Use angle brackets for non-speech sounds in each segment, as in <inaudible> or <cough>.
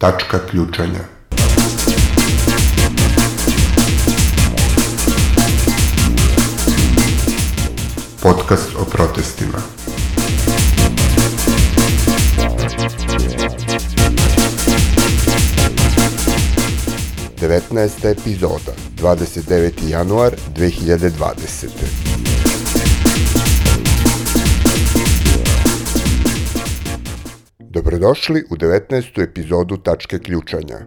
Tačka ključanja. Podcast o protestima. Devetnaesta epizoda, 29. januar 2020. Dobrodošli u 19. epizodu Tačke ključanja.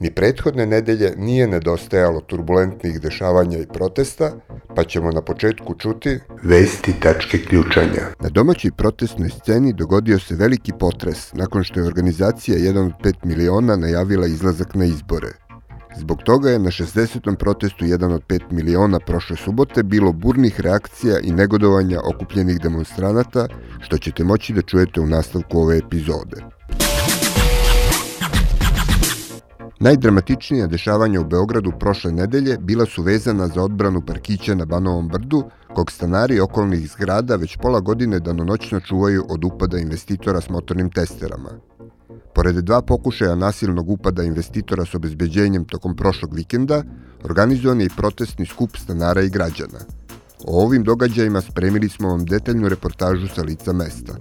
Ni prethodne nedelje nije nedostajalo turbulentnih dešavanja i protesta, pa ćemo na početku čuti Vesti tačke ključanja. Na domaćoj protestnoj sceni dogodio se veliki potres nakon što je organizacija 1 od 5 miliona najavila izlazak na izbore. Zbog toga je na 60. protestu 1 od 5 miliona prošle subote bilo burnih reakcija i negodovanja okupljenih demonstranata, što ćete moći da čujete u nastavku ove epizode. Najdramatičnija dešavanja u Beogradu prošle nedelje bila su vezana za odbranu parkića na Banovom brdu, kog stanari okolnih zgrada već pola godine danonoćno čuvaju od upada investitora s motornim testerama. Pored dva pokušaja nasilnog upada investitora s obezbeđenjem tokom prošlog vikenda, organizovan je i protestni skup stanara i građana. O ovim događajima spremili smo vam detaljnu reportažu sa lica mesta.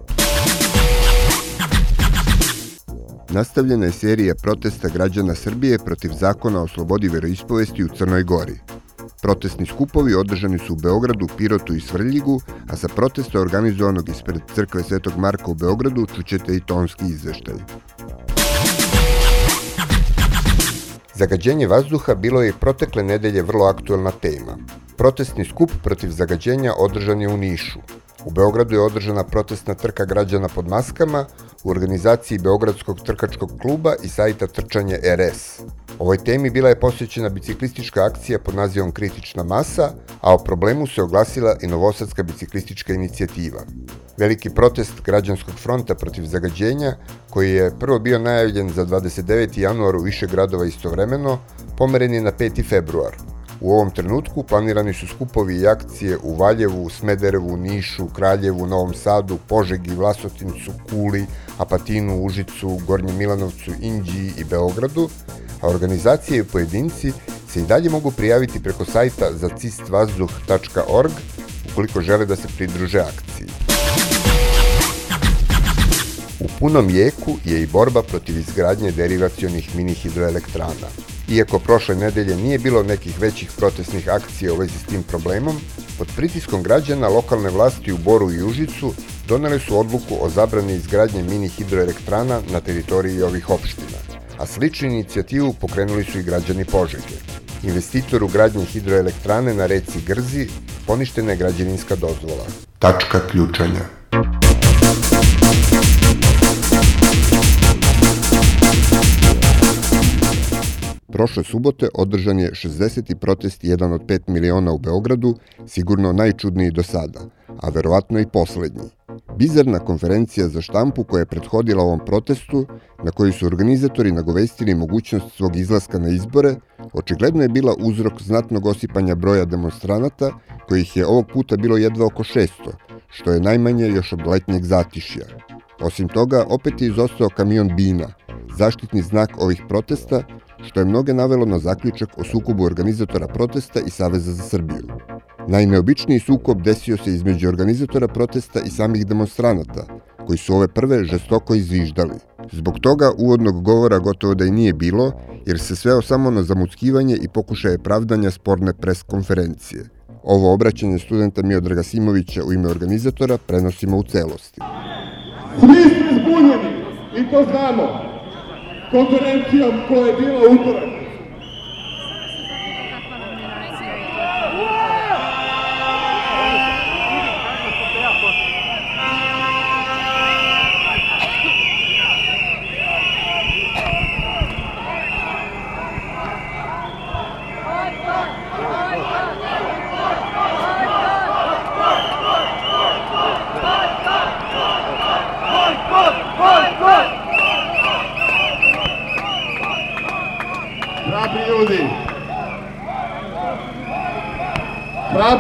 Nastavljena je serija protesta građana Srbije protiv zakona o slobodi veroispovesti u Crnoj Gori. Protestni skupovi održani su u Beogradu, Pirotu i Svrljigu, a sa protesta organizovanog ispred crkve Svetog Marka u Beogradu čućete i tonski izveštaj. Zagađenje vazduha bilo je protekle nedelje vrlo aktuelna tema. Protestni skup protiv zagađenja održan je u Nišu. U Beogradu je održana protestna trka građana pod maskama u organizaciji Beogradskog trkačkog kluba i sajta Trčanje RS. Ovoj temi bila je posvećena biciklistička akcija pod nazivom Kritična masa, a o problemu se oglasila i Novosadska biciklistička inicijativa. Veliki protest građanskog fronta protiv zagađenja, koji je prvo bio najavljen za 29. januar u više gradova istovremeno, pomeren je na 5. februar, U ovom trenutku planirani su skupovi i akcije u Valjevu, Smederevu, Nišu, Kraljevu, Novom Sadu, Požegi, Vlasotincu, Kuli, Apatinu, Užicu, Gornjem Milanovcu, Inđiji i Beogradu, a organizacije i pojedinci se i dalje mogu prijaviti preko sajta zacistvazduh.org ukoliko žele da se pridruže akciji. U punom jeku je i borba protiv izgradnje derivacionih mini hidroelektrana. Iako prošle nedelje nije bilo nekih većih protestnih akcija u vezi s tim problemom, pod pritiskom građana lokalne vlasti u Boru i Užicu donele su odluku o zabrani izgradnje mini hidroelektrana na teritoriji ovih opština, a sličnu inicijativu pokrenuli su i građani Požege. Investitoru gradnje hidroelektrane na reci Grzi poništena je građevinska dozvola. Tačka ključanja. Prošle subote održan je 60. protest 1 od 5 miliona u Beogradu, sigurno najčudniji do sada, a verovatno i poslednji. Bizarna konferencija za štampu koja je prethodila ovom protestu, na kojoj su organizatori nagovestili mogućnost svog izlaska na izbore, očigledno je bila uzrok znatnog osipanja broja demonstranata, kojih je ovog puta bilo jedva oko 600, što je najmanje još od letnjeg zatišja. Osim toga, opet je izostao kamion Bina, zaštitni znak ovih protesta, što je mnoge navelo na zaključak o sukobu organizatora protesta i Saveza za Srbiju. Najneobičniji sukob desio se između organizatora protesta i samih demonstranata, koji su ove prve žestoko izviždali. Zbog toga uvodnog govora gotovo da i nije bilo, jer se sveo samo na zamuckivanje i pokušaje pravdanja sporne pres konferencije. Ovo obraćanje studenta Miodraga Simovića u ime organizatora prenosimo u celosti. Svi ste zbunjeni i to znamo. Konferencijom koja je bila utorak.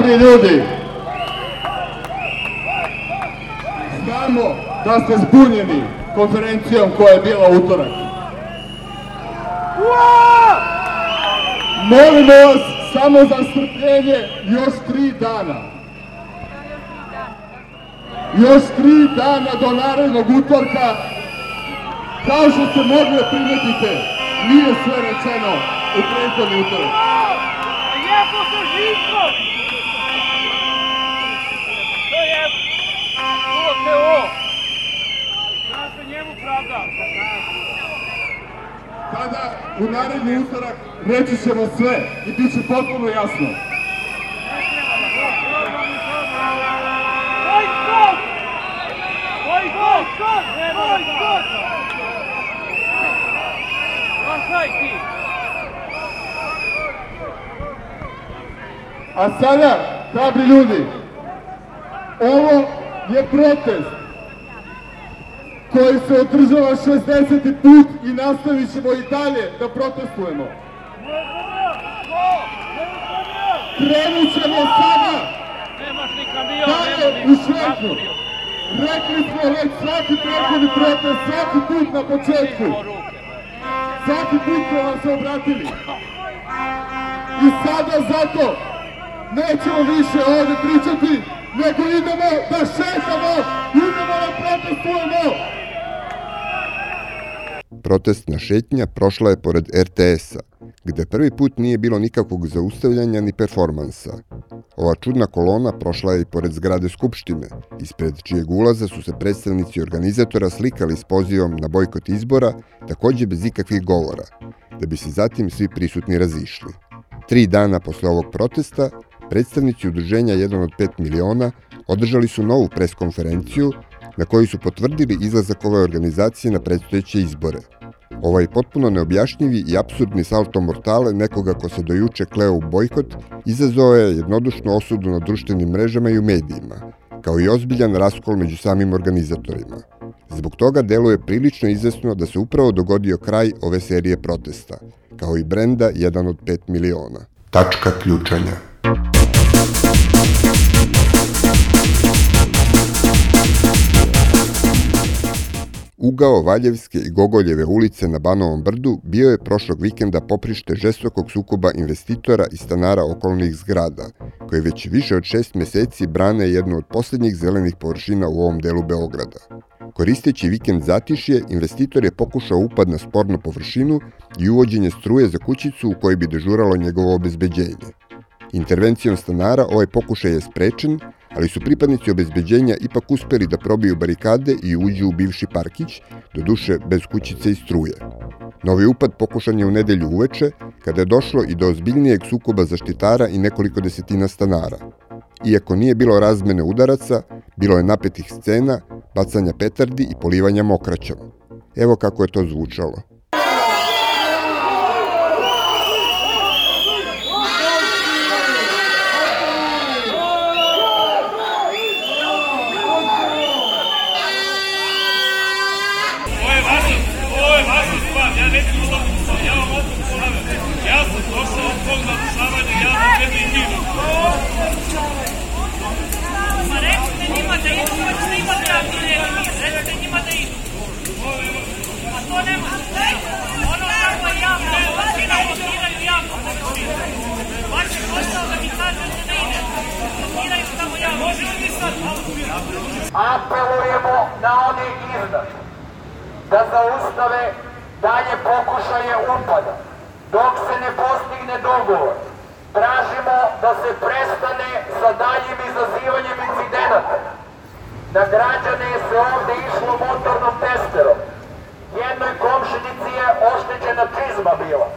Hrabri ljudi. Znamo da ste zbunjeni konferencijom koja je bila utorak. Molimo vas samo za strpljenje još tri dana. Još tri dana do narednog utorka. Kao što ste mogli da primetite, nije sve rečeno u prethodni utorak. Lijepo se Živko! To njemu pravda. Tada u naredni utorak reći ćemo sve i bit će potpuno jasno. A sada, hrabri ljudi, ovo je protest koji se održava 60. put i nastavit ćemo i dalje da protestujemo. Krenut ćemo sada dalje u ni švenku. Rekli smo već svaki prethodni protest, svaki put na početku. Svaki put smo vam se obratili. I sada zato nećemo više ovde pričati, nego idemo da šetamo, idemo da protestujemo. Protestna šetnja prošla je pored RTS-a, gde prvi put nije bilo nikakvog zaustavljanja ni performansa. Ova čudna kolona prošla je i pored zgrade Skupštine, ispred čijeg ulaza su se predstavnici organizatora slikali s pozivom na bojkot izbora, takođe bez ikakvih govora, da bi se zatim svi prisutni razišli. Tri dana posle ovog protesta, predstavnici udruženja 1 od 5 miliona održali su novu preskonferenciju na kojoj su potvrdili izlazak ove organizacije na predstojeće izbore. Ovaj potpuno neobjašnjivi i absurdni salto mortale nekoga ko se dojuče kleo u bojkot izazvao je jednodušnu osudu na društvenim mrežama i u medijima, kao i ozbiljan raskol među samim organizatorima. Zbog toga deluje prilično izvesno da se upravo dogodio kraj ove serije protesta, kao i brenda 1 od 5 miliona. Tačka ključanja. Ugao Valjevske i Gogoljeve ulice na Banovom brdu bio je prošlog vikenda poprište žestokog sukoba investitora i stanara okolnih zgrada, koje već više od šest meseci brane jednu od poslednjih zelenih površina u ovom delu Beograda. Koristeći vikend zatišje, investitor je pokušao upad na spornu površinu i uvođenje struje za kućicu u kojoj bi dežuralo njegovo obezbeđenje. Intervencijom stanara ovaj pokušaj je sprečen, ali su pripadnici obezbeđenja ipak uspeli da probiju barikade i uđu u bivši parkić, do duše bez kućice i struje. Novi upad pokušan je u nedelju uveče, kada je došlo i do ozbiljnijeg sukoba zaštitara i nekoliko desetina stanara. Iako nije bilo razmene udaraca, bilo je napetih scena, bacanja petardi i polivanja mokraćom. Evo kako je to zvučalo. Apelujemo na one iznad da zaustave dalje pokušaje upada dok se ne postigne dogovor. Tražimo da se prestane sa daljim izazivanjem incidenata. Na građane se ovde išlo motornom testerom. Jednoj komšinici je oštećena čizma bila.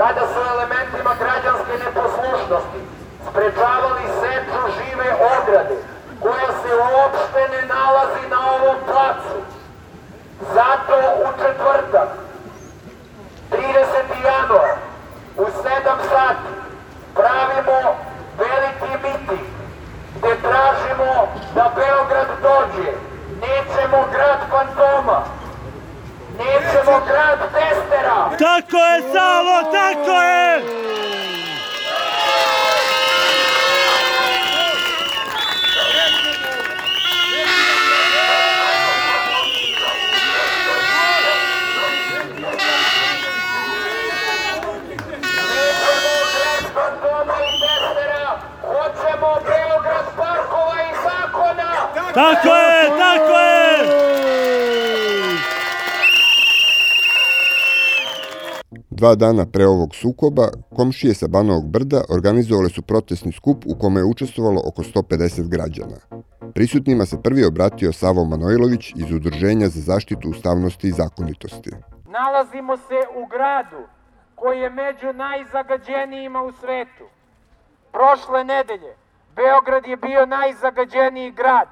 Kada su elementima građanske neposlušnosti sprečavali ograde, koja se uopšte ne nalazi na ovom placu. Zato u četvrtak, 30. januar, u 7 sati, pravimo veliki miting gde tražimo da Beograd dođe. Nećemo grad fantoma, nećemo grad testera, Tako je, Savo, tako je! Tako je, tako je! Dva dana pre ovog sukoba, komšije sa Banovog brda organizovali su protestni skup u kome je učestvovalo oko 150 građana. Prisutnima se prvi obratio Savo Manojlović iz Udruženja za zaštitu ustavnosti i zakonitosti. Nalazimo se u gradu koji je među najzagađenijima u svetu. Prošle nedelje Beograd je bio najzagađeniji grad,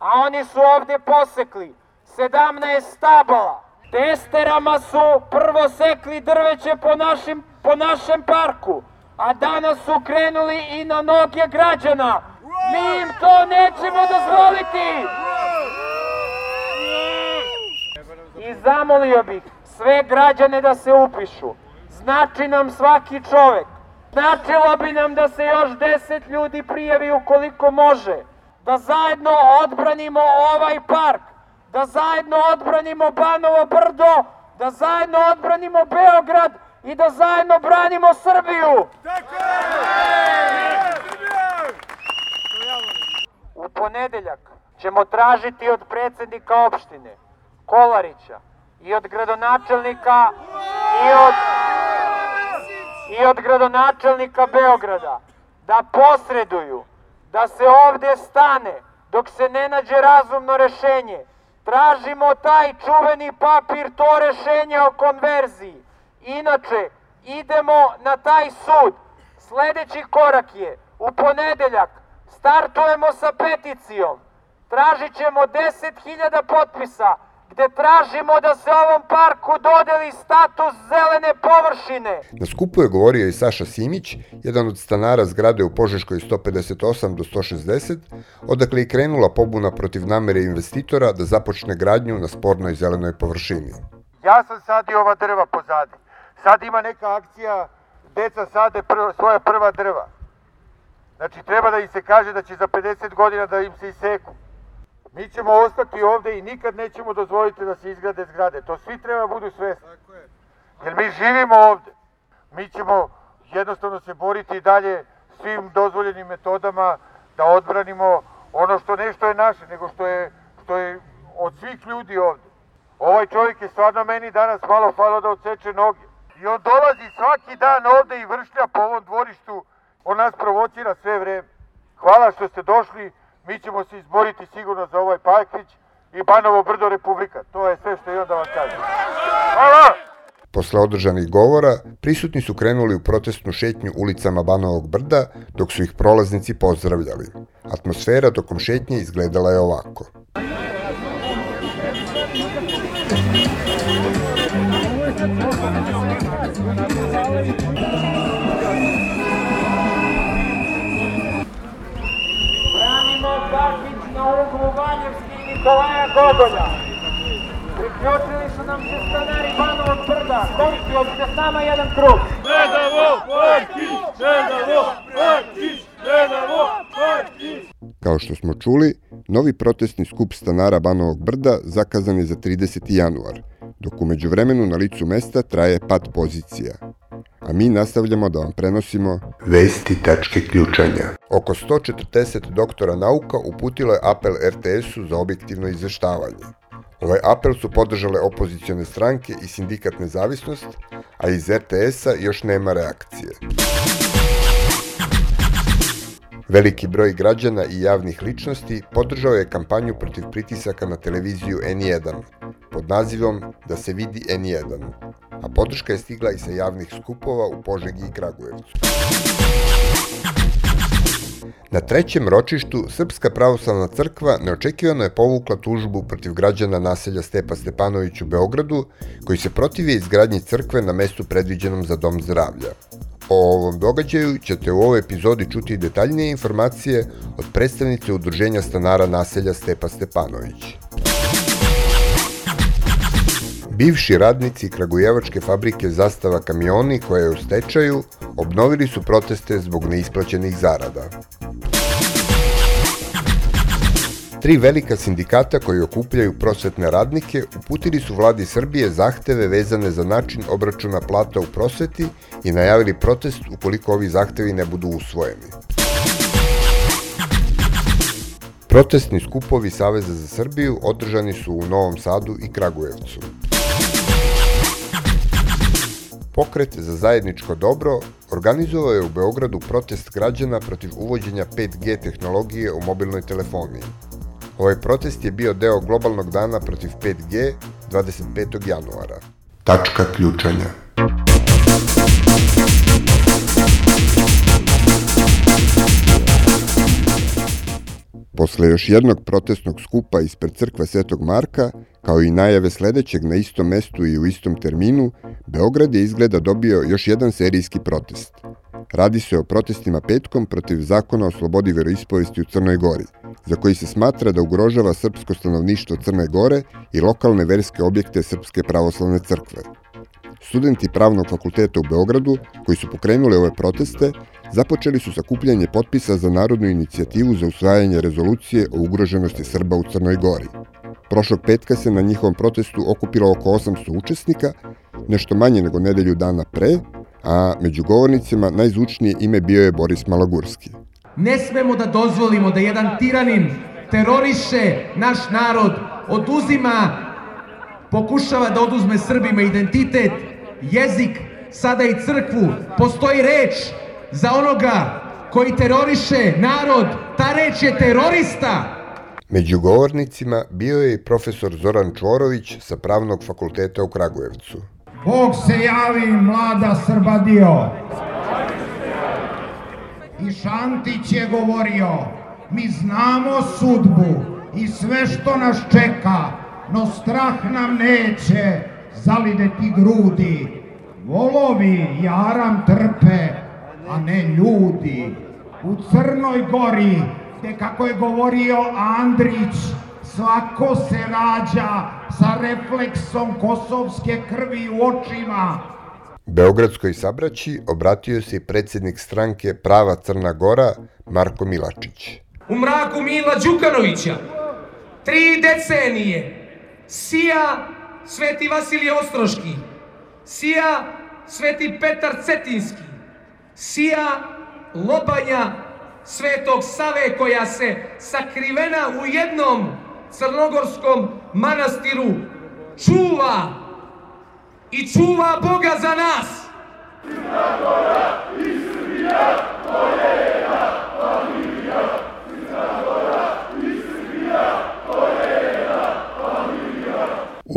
a oni su ovde posekli 17 stabala. Testerama su prvo sekli drveće po, našim, po našem parku, a danas su krenuli i na noge građana. Mi im to nećemo dozvoliti! I zamolio bih sve građane da se upišu. Znači nam svaki čovek. Značilo bi nam da se još deset ljudi prijavi ukoliko može. Da zajedno odbranimo ovaj park. Da zajedno odbranimo Banovo brdo. Da zajedno odbranimo Beograd. I da zajedno branimo Srbiju. U ponedeljak ćemo tražiti od predsednika opštine Kolarića i od gradonačelnika i od i od gradonačelnika Beograda da posreduju, da se ovde stane dok se ne nađe razumno rešenje. Tražimo taj čuveni papir, to rešenje o konverziji. Inače, idemo na taj sud. Sledeći korak je u ponedeljak startujemo sa peticijom. Tražit ćemo 10.000 potpisa gde tražimo da se ovom parku dodeli status zelene površine. Na skupu je govorio i Saša Simić, jedan od stanara zgrade u Požeškoj 158 do 160, odakle je krenula pobuna protiv namere investitora da započne gradnju na spornoj zelenoj površini. Ja sam sadio ova drva pozadi. Sad ima neka akcija, deca sade prva, svoja prva drva. Znači treba da im se kaže da će za 50 godina da im se iseku. Mi ćemo ostati ovde i nikad nećemo dozvoliti da se izgrade zgrade. To svi treba budu svesni. Jer mi živimo ovde. Mi ćemo jednostavno se boriti i dalje svim dozvoljenim metodama da odbranimo ono što ne što je naše, nego što je, što je od svih ljudi ovde. Ovaj čovjek je stvarno meni danas malo falo da odseče noge. I on dolazi svaki dan ovde i vršlja po ovom dvorištu. On nas provocira sve vreme. Hvala što ste došli. Mi ćemo se izboriti sigurno za ovaj Pajkić i Banovo brdo Republika. To je sve što imam da vam kažem. Hvala! Posle održanih govora, prisutni su krenuli u protestnu šetnju ulicama Banovog brda, dok su ih prolaznici pozdravljali. Atmosfera tokom šetnje izgledala je ovako. Branimo Nikolaja Gogolja. Priključili su nam se stanari Banovog brda. Komši, hoćete s nama jedan krug. Ne damo Parkić! Ne! Ne damo Parkić! Kao što smo čuli, novi protestni skup stanara Banovog brda zakazan je za 30. januar, dok umeđu vremenu na licu mesta traje pad pozicija. A mi nastavljamo da vam prenosimo vesti tačke ključanja. Oko 140 doktora nauka uputilo je apel RTS-u za objektivno izveštavanje. Ovaj apel su podržale opozicione stranke i sindikat Nezavisnost, a iz RTS-a još nema reakcije. Veliki broj građana i javnih ličnosti podržao je kampanju protiv pritisaka na televiziju N1 pod nazivom Da se vidi N1, a podrška je stigla i sa javnih skupova u Požegi i Kragujevcu. Na trećem ročištu Srpska pravoslavna crkva neočekivano je povukla tužbu protiv građana naselja Stepa Stepanović u Beogradu, koji se protive izgradnji crkve na mestu predviđenom za dom zdravlja. O ovom događaju ćete u ovoj epizodi čuti detaljnije informacije od predstavnice Udruženja stanara naselja Stepa Stepanović. Bivši radnici Kragujevačke fabrike Zastava kamioni koja je u stečaju obnovili su proteste zbog neisplaćenih zarada. Tri velika sindikata koji okupljaju prosvetne radnike uputili su vladi Srbije zahteve vezane za način obračuna plata u prosveti i najavili protest ukoliko ovi zahtevi ne budu usvojeni. Protestni skupovi Saveza za Srbiju održani su u Novom Sadu i Kragujevcu. Pokret za zajedničko dobro organizovao je u Beogradu protest građana protiv uvođenja 5G tehnologije u mobilnoj telefoniji. Ovaj protest je bio deo globalnog dana protiv 5G 25. januara. Tačka ključanja. Posle još jednog protestnog skupa ispred crkve Svetog Marka, kao i najave sledećeg na istom mestu i u istom terminu, Beograd je izgleda dobio još jedan serijski protest. Radi se o protestima petkom protiv zakona o slobodi veroispovesti u Crnoj Gori, za koji se smatra da ugrožava srpsko stanovništvo Crne Gore i lokalne verske objekte Srpske pravoslavne crkve. Studenti Pravnog fakulteta u Beogradu, koji su pokrenuli ove proteste, započeli su sakupljanje potpisa za narodnu inicijativu za usvajanje rezolucije o ugroženosti Srba u Crnoj Gori. Prošlog petka se na njihovom protestu okupilo oko 800 učesnika, nešto manje nego nedelju dana pre, a među govornicima najzvučnije ime bio je Boris Malagurski. Ne smemo da dozvolimo da jedan tiranin teroriše naš narod, oduzima, pokušava da oduzme Srbima identitet, jezik, sada i crkvu. Postoji reč za onoga koji teroriše narod, ta reč je terorista. Među govornicima bio je i profesor Zoran Čvorović sa Pravnog fakulteta u Kragujevcu. Bog se javi, mlada Srbadio. I Šantić je govorio, mi znamo sudbu i sve što nas čeka, no strah nam neće zalideti grudi. Volovi jaram trpe, a ne ljudi. U Crnoj Gori, gde kako je govorio Andrić, svako se rađa sa refleksom kosovske krvi u očima. Beogradskoj sabraći obratio se i predsednik stranke Prava Crna Gora Marko Milačić. U mraku Mila Đukanovića, tri decenije, sija Sveti Vasilije Ostroški, sija Sveti Petar Cetinski, sija lobanja Svetog Save koja se sakrivena u jednom crnogorskom manastiru čuva i čuva Boga za nas. Crna Gora i Srbija, to je jedna familija. Crna Gora i Srbija, to je jedna familija.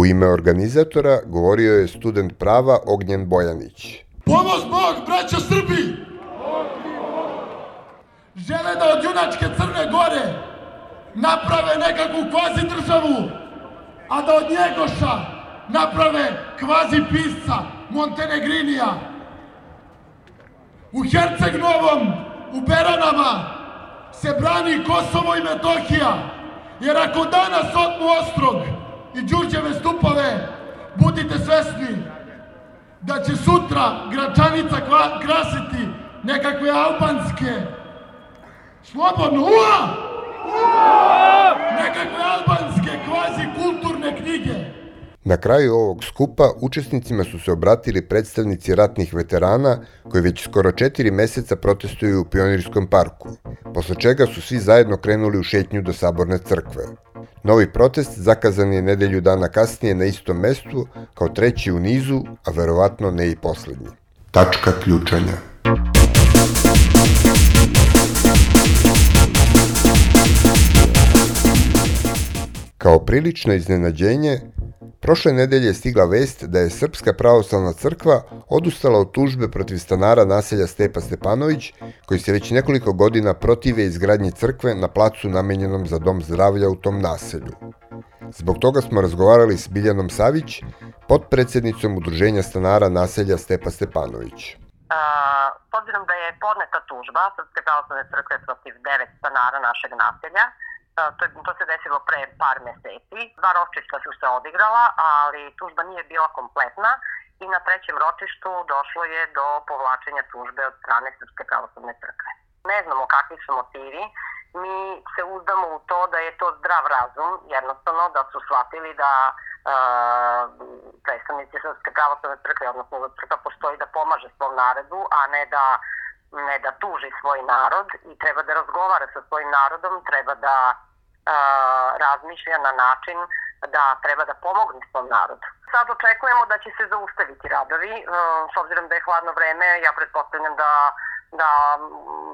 Ime organizatora govorio je student prava Ognjen Bojanić. Pomoz Bog, braćo Srbi! Žele da od junačke Crne Gore naprave nekakvu kvazi državu, a da od Njegoša naprave kvazi pisca Montenegrinija. U Herceg Novom, u Beranama, se brani Kosovo i Metohija, jer ako danas otmu Ostrog i Đurđeve stupove, budite svesni da će sutra Gračanica krasiti nekakve albanske slobodno ua! Nekakve albanske kvazi kulturne knjige. Na kraju ovog skupa učesnicima su se obratili predstavnici ratnih veterana koji već skoro četiri meseca protestuju u Pionirskom parku, posle čega su svi zajedno krenuli u šetnju do Saborne crkve. Novi protest zakazan je nedelju dana kasnije na istom mestu, kao treći u nizu, a verovatno ne i poslednji. Tačka ključanja. Kao prilično iznenađenje, Prošle nedelje je stigla vest da je Srpska pravoslavna crkva odustala od tužbe protiv stanara naselja Stepa Stepanović, koji se već nekoliko godina protive izgradnje crkve na placu namenjenom za dom zdravlja u tom naselju. Zbog toga smo razgovarali s Biljanom Savić, potpredsednicom Udruženja stanara naselja Stepa Stepanović. s obzirom da je podneta tužba Srpske pravoslavne crkve protiv devet stanara našeg naselja, To, to se desilo pre par meseci. Dva ročišta su se odigrala, ali tužba nije bila kompletna i na trećem ročištu došlo je do povlačenja tužbe od strane Srpske pravoslavne crkve. Ne znamo kakvi su motivi, mi se uzdamo u to da je to zdrav razum, jednostavno da su shvatili da uh, predstavnici Srpske pravoslavne crkve, odnosno da crkva postoji da pomaže svom narodu, a ne da ne da tuži svoj narod i treba da razgovara sa svojim narodom, treba da razmišlja na način da treba da pomogne svom narodu. Sad očekujemo da će se zaustaviti radovi, s obzirom da je hladno vreme, ja pretpostavljam da da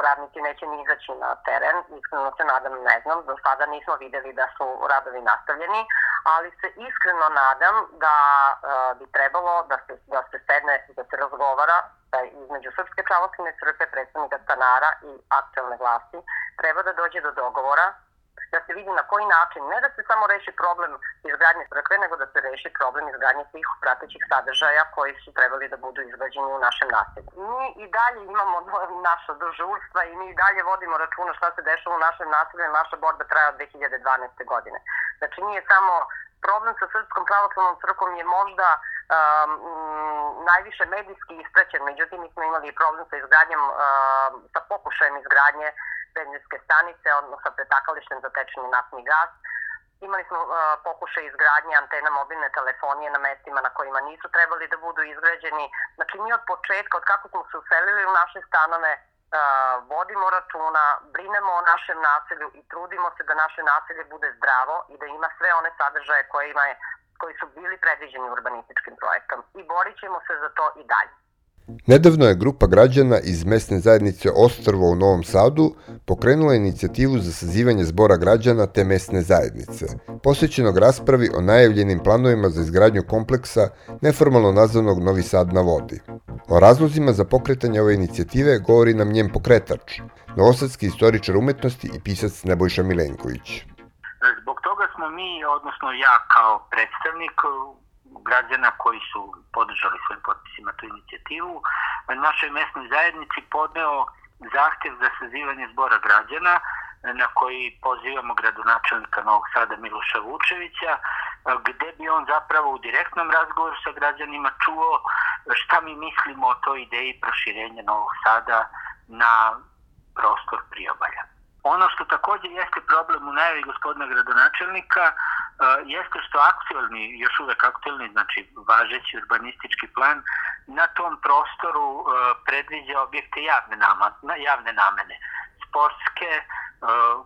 radnici neće ni izaći na teren, iskreno se nadam, ne znam, do sada nismo videli da su radovi nastavljeni, ali se iskreno nadam da uh, bi trebalo da se, da se sedne, da se razgovara između Srpske pravoslavne crkve, predstavnika stanara i aktualne vlasti, treba da dođe do dogovora da se vidi na koji način, ne da se samo reši problem izgradnje crkve, nego da se reši problem izgradnje svih pratećih sadržaja koji su trebali da budu izgrađeni u našem naselju. Mi i dalje imamo <laughs> naša dožurstva i mi i dalje vodimo računa šta se dešava u našem naselju, naša borba traja od 2012. godine. Znači nije samo problem sa Srpskom pravoslavnom crkvom je možda um, najviše medijski isprećen, međutim mi smo imali problem sa izgradnjom, um, sa pokušajem izgradnje benzinske stanice, odnosno sa pretakalištem za tečni naftni gas. Imali smo uh, pokušaj izgradnje antena mobilne telefonije na mestima na kojima nisu trebali da budu izgrađeni. Znači mi od početka, od kako smo se uselili u naše stanove, uh, vodimo računa, brinemo o našem naselju i trudimo se da naše naselje bude zdravo i da ima sve one sadržaje koje ima koji su bili predviđeni urbanističkim projektom. I borit ćemo se za to i dalje. Nedavno je grupa građana iz mesne zajednice Ostrvo u Novom Sadu pokrenula inicijativu za sazivanje zbora građana te mesne zajednice, posvećenog raspravi o najavljenim planovima za izgradnju kompleksa neformalno nazvanog Novi Sad na vodi. O razlozima za pokretanje ove inicijative govori nam njen pokretač, novosadski istoričar umetnosti i pisac Nebojša Milenković. Mi, odnosno ja kao predstavnik građana koji su podržali svojim potpisima tu inicijativu, našoj mesnoj zajednici podneo zahtev za sazivanje zbora građana na koji pozivamo gradonačelnika Novog Sada Miloša Vučevića, gde bi on zapravo u direktnom razgovoru sa građanima čuo šta mi mislimo o toj ideji proširenja Novog Sada na prostor priobalja. Ono što takođe jeste problem u najavi gospodina gradonačelnika jeste što aktualni, još uvek aktualni, znači važeći urbanistički plan na tom prostoru predviđa objekte javne, nama, javne namene, sportske,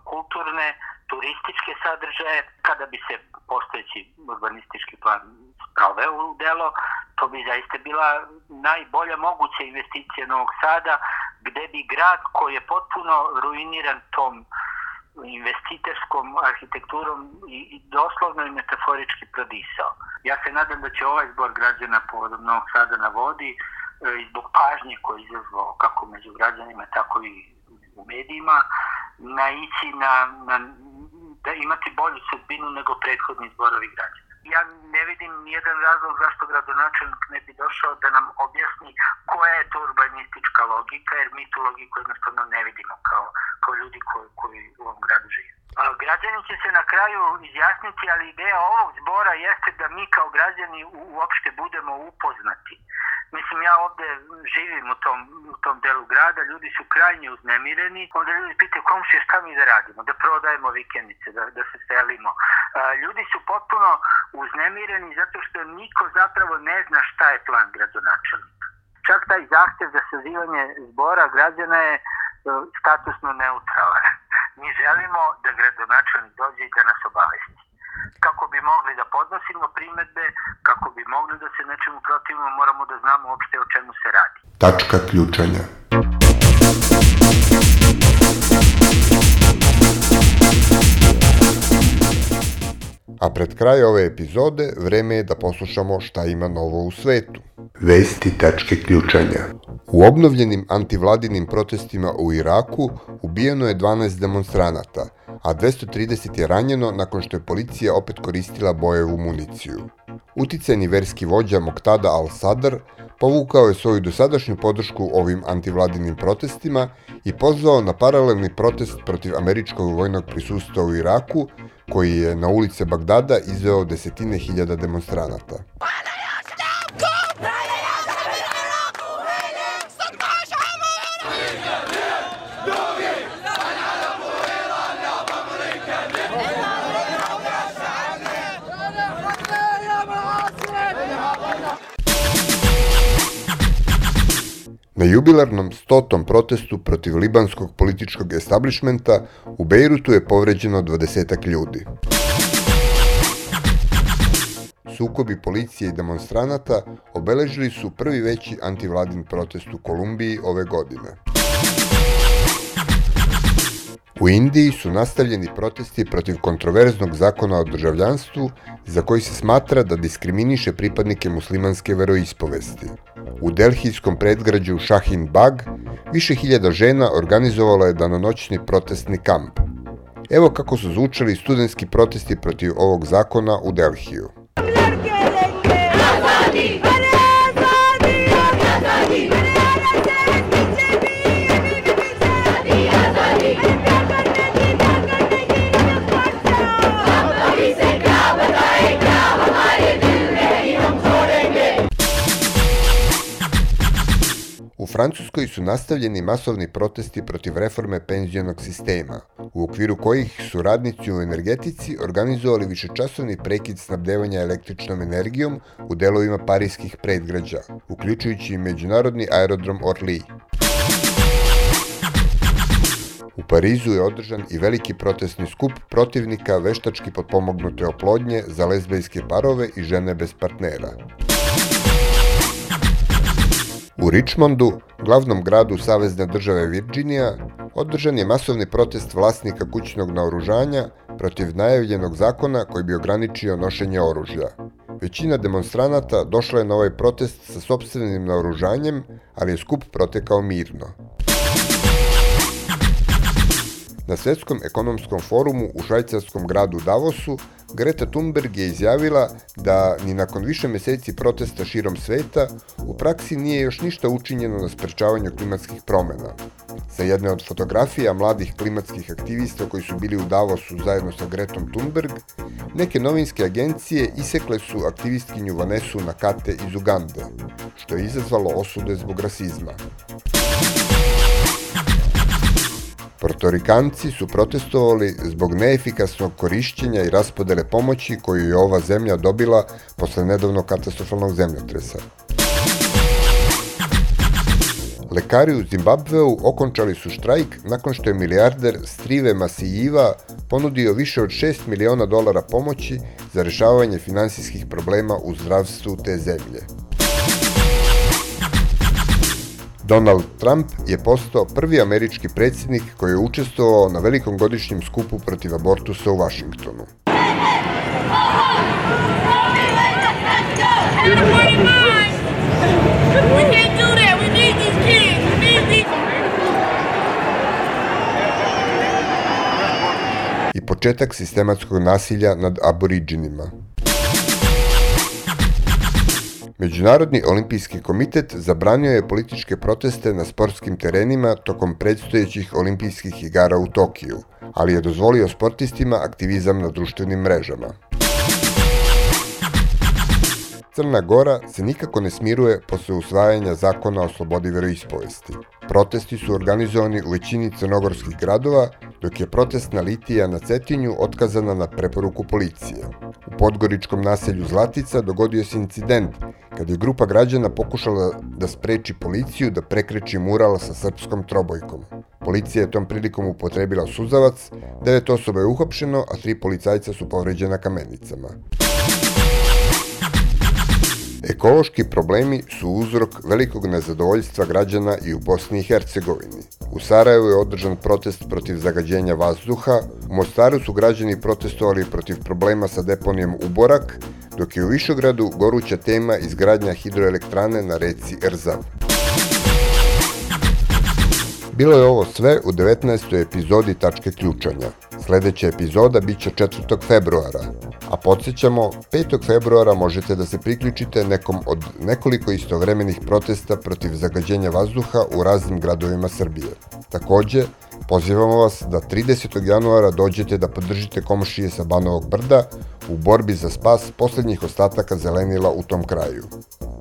kulturne, turističke sadržaje, kada bi se postojeći urbanistički plan sproveo u delo, to bi zaista bila najbolja moguća investicija Novog Sada, gde bi grad koji je potpuno ruiniran tom investitorskom arhitekturom i, i doslovno i metaforički prodisao. Ja se nadam da će ovaj zbor građana povodom Novog Sada na vodi e, i zbog pažnje koje je izazvao kako među građanima, tako i u medijima, naići na, na, da imati bolju sudbinu nego prethodni zborovi građana. Ja ne vidim nijedan razlog zašto gradonačelnik ne bi došao da nam objasni koja je to urbanistička logika, jer mi tu logiku jednostavno ne vidimo kao, kao ljudi koji, koji u ovom gradu žive. Građani će se na kraju izjasniti, ali ideja ovog zbora jeste da mi kao građani uopšte budemo upoznati. Mislim, ja ovde živim u tom, u tom delu grada, ljudi su krajnje uznemireni, onda ljudi pitaju komšije šta mi da radimo, da prodajemo vikendice, da, da se selimo. Ljudi su potpuno uznemireni zato što niko zapravo ne zna šta je plan gradonačelnika. Čak taj zahtev za sazivanje zbora građana je statusno neutralan. Mi želimo da gradonačelnik dođe i da nas obavesti kako bi mogli da podnosimo primetbe, kako bi mogli da se nečemu protivimo, moramo da znamo uopšte o čemu se radi. Tačka ključanja. A pred kraj ove epizode vreme je da poslušamo šta ima novo u svetu. Vesti tačke ključanja. U obnovljenim antivladinim protestima u Iraku ubijeno je 12 demonstranata, a 230 je ranjeno nakon što je policija opet koristila bojevu municiju. Uticajni verski vođa Moktada al-Sadr povukao je svoju dosadašnju podršku ovim antivladinim protestima i pozvao na paralelni protest protiv američkog vojnog prisustva u Iraku, koji je na ulice Bagdada izveo desetine hiljada demonstranata. Na jubilarnom stotom protestu protiv libanskog političkog establishmenta u Bejrutu je povređeno 20 ljudi. Sukobi policije i demonstranata obeležili su prvi veći antivladin protest u Kolumbiji ove godine. U Indiji su nastavljeni protesti protiv kontroverznog zakona o državljanstvu za koji se smatra da diskriminiše pripadnike muslimanske veroispovesti. U delhijskom predgrađu Shahin Bag više hiljada žena organizovalo je danonoćni protestni kamp. Evo kako su zvučali studentski protesti protiv ovog zakona u Delhiju. Francuskoj su nastavljeni masovni protesti protiv reforme penzionog sistema, u okviru kojih su radnici u energetici organizovali višečasovni prekid snabdevanja električnom energijom u delovima parijskih predgrađa, uključujući i međunarodni aerodrom Orly. U Parizu je održan i veliki protestni skup protivnika veštački potpomognute oplodnje za lezbejske parove i žene bez partnera. U Richmondu, glavnom gradu Savezne države Virginija, održan je masovni protest vlasnika kućnog naoružanja protiv najavljenog zakona koji bi ograničio nošenje oružja. Većina demonstranata došla je na ovaj protest sa sobstvenim naoružanjem, ali je skup protekao mirno. Na Svetskom ekonomskom forumu u švajcarskom gradu Davosu Greta Thunberg je izjavila da ni nakon više meseci protesta širom sveta u praksi nije još ništa učinjeno na sprečavanju klimatskih promena. Sa jedne od fotografija mladih klimatskih aktivista koji su bili u Davosu zajedno sa Gretom Thunberg, neke novinske agencije isekle su aktivistkinju Vanesu Nakate iz Ugande, što je izazvalo osude zbog rasizma. Portorikanci su protestovali zbog neefikasnog korišćenja i raspodele pomoći koju je ova zemlja dobila posle nedavnog katastrofalnog zemljotresa. Lekari u Zimbabveu okončali su štrajk nakon što je milijarder Strive Masijiva ponudio više od 6 miliona dolara pomoći za rešavanje finansijskih problema u zdravstvu te zemlje. Donald Trump je postao prvi američki predsjednik koji je učestvovao na velikom godišnjem skupu protiv abortusa u Vašingtonu. I početak sistematskog nasilja nad aboriđinima. Međunarodni olimpijski komitet zabranio je političke proteste na sportskim terenima tokom predstojećih olimpijskih igara u Tokiju, ali je dozvolio sportistima aktivizam na društvenim mrežama. Crna Gora se nikako ne smiruje posle usvajanja zakona o slobodi veroispovesti. Protesti su organizovani u većini crnogorskih gradova, dok je protestna litija na Cetinju otkazana na preporuku policije. U podgoričkom naselju Zlatica dogodio se incident kad je grupa građana pokušala da spreči policiju da prekreči mural sa srpskom trobojkom. Policija je tom prilikom upotrebila suzavac, devet osoba je uhapšeno, a tri policajca su povređena kamenicama. Ekološki problemi su uzrok velikog nezadovoljstva građana i u Bosni i Hercegovini. U Sarajevu je održan protest protiv zagađenja vazduha, u Mostaru su građani protestovali protiv problema sa deponijom Uborak, dok je u Višogradu goruća tema izgradnja hidroelektrane na reci Erzav. Bilo je ovo sve u 19. epizodi Tačke ključanja. Sledeća epizoda biće 4. februara, a podsjećamo, 5. februara možete da se priključite nekom od nekoliko istovremenih protesta protiv zagađenja vazduha u raznim gradovima Srbije. Takođe, pozivamo vas da 30. januara dođete da podržite komšije sa Banovog brda u borbi za spas poslednjih ostataka zelenila u tom kraju.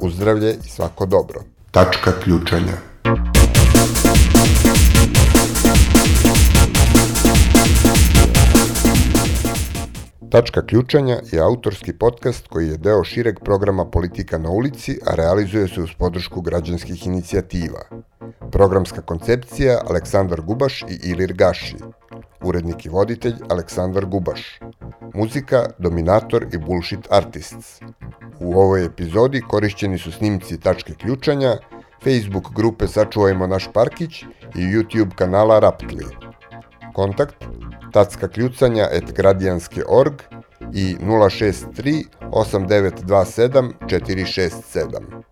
Uzdravlje i svako dobro. Tačka ključanja. Tačka ključanja je autorski podcast koji je deo šireg programa Politika na ulici, a realizuje se uz podršku građanskih inicijativa. Programska koncepcija Aleksandar Gubaš i Ilir Gaši. Urednik i voditelj Aleksandar Gubaš. Muzika Dominator i Bullshit Artists. U ovoj epizodi korišćeni su snimci Tačke ključanja, Facebook grupe Sačuvajmo naš parkić i YouTube kanala Raptli. Kontakt tacka kljucanja et gradijanske.org i 063 8927 467.